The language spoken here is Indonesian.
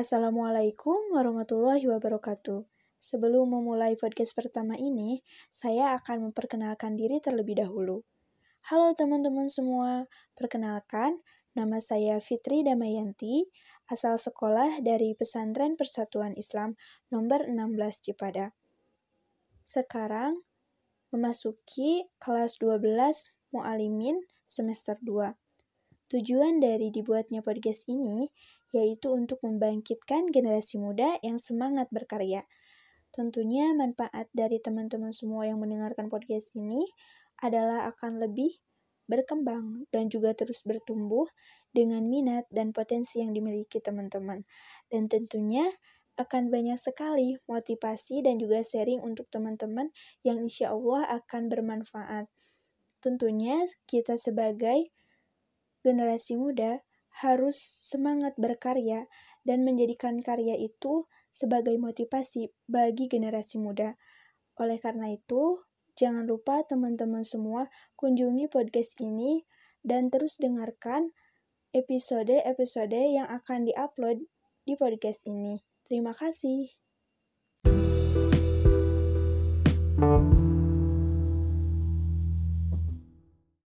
Assalamualaikum warahmatullahi wabarakatuh. Sebelum memulai podcast pertama ini, saya akan memperkenalkan diri terlebih dahulu. Halo teman-teman semua, perkenalkan, nama saya Fitri Damayanti, asal sekolah dari Pesantren Persatuan Islam nomor 16 Cipada. Sekarang memasuki kelas 12 Mu'alimin semester 2. Tujuan dari dibuatnya podcast ini yaitu untuk membangkitkan generasi muda yang semangat berkarya. Tentunya manfaat dari teman-teman semua yang mendengarkan podcast ini adalah akan lebih berkembang dan juga terus bertumbuh dengan minat dan potensi yang dimiliki teman-teman. Dan tentunya akan banyak sekali motivasi dan juga sharing untuk teman-teman yang insya Allah akan bermanfaat. Tentunya kita sebagai generasi muda harus semangat berkarya dan menjadikan karya itu sebagai motivasi bagi generasi muda. Oleh karena itu, jangan lupa teman-teman semua kunjungi podcast ini dan terus dengarkan episode-episode yang akan diupload di podcast ini. Terima kasih.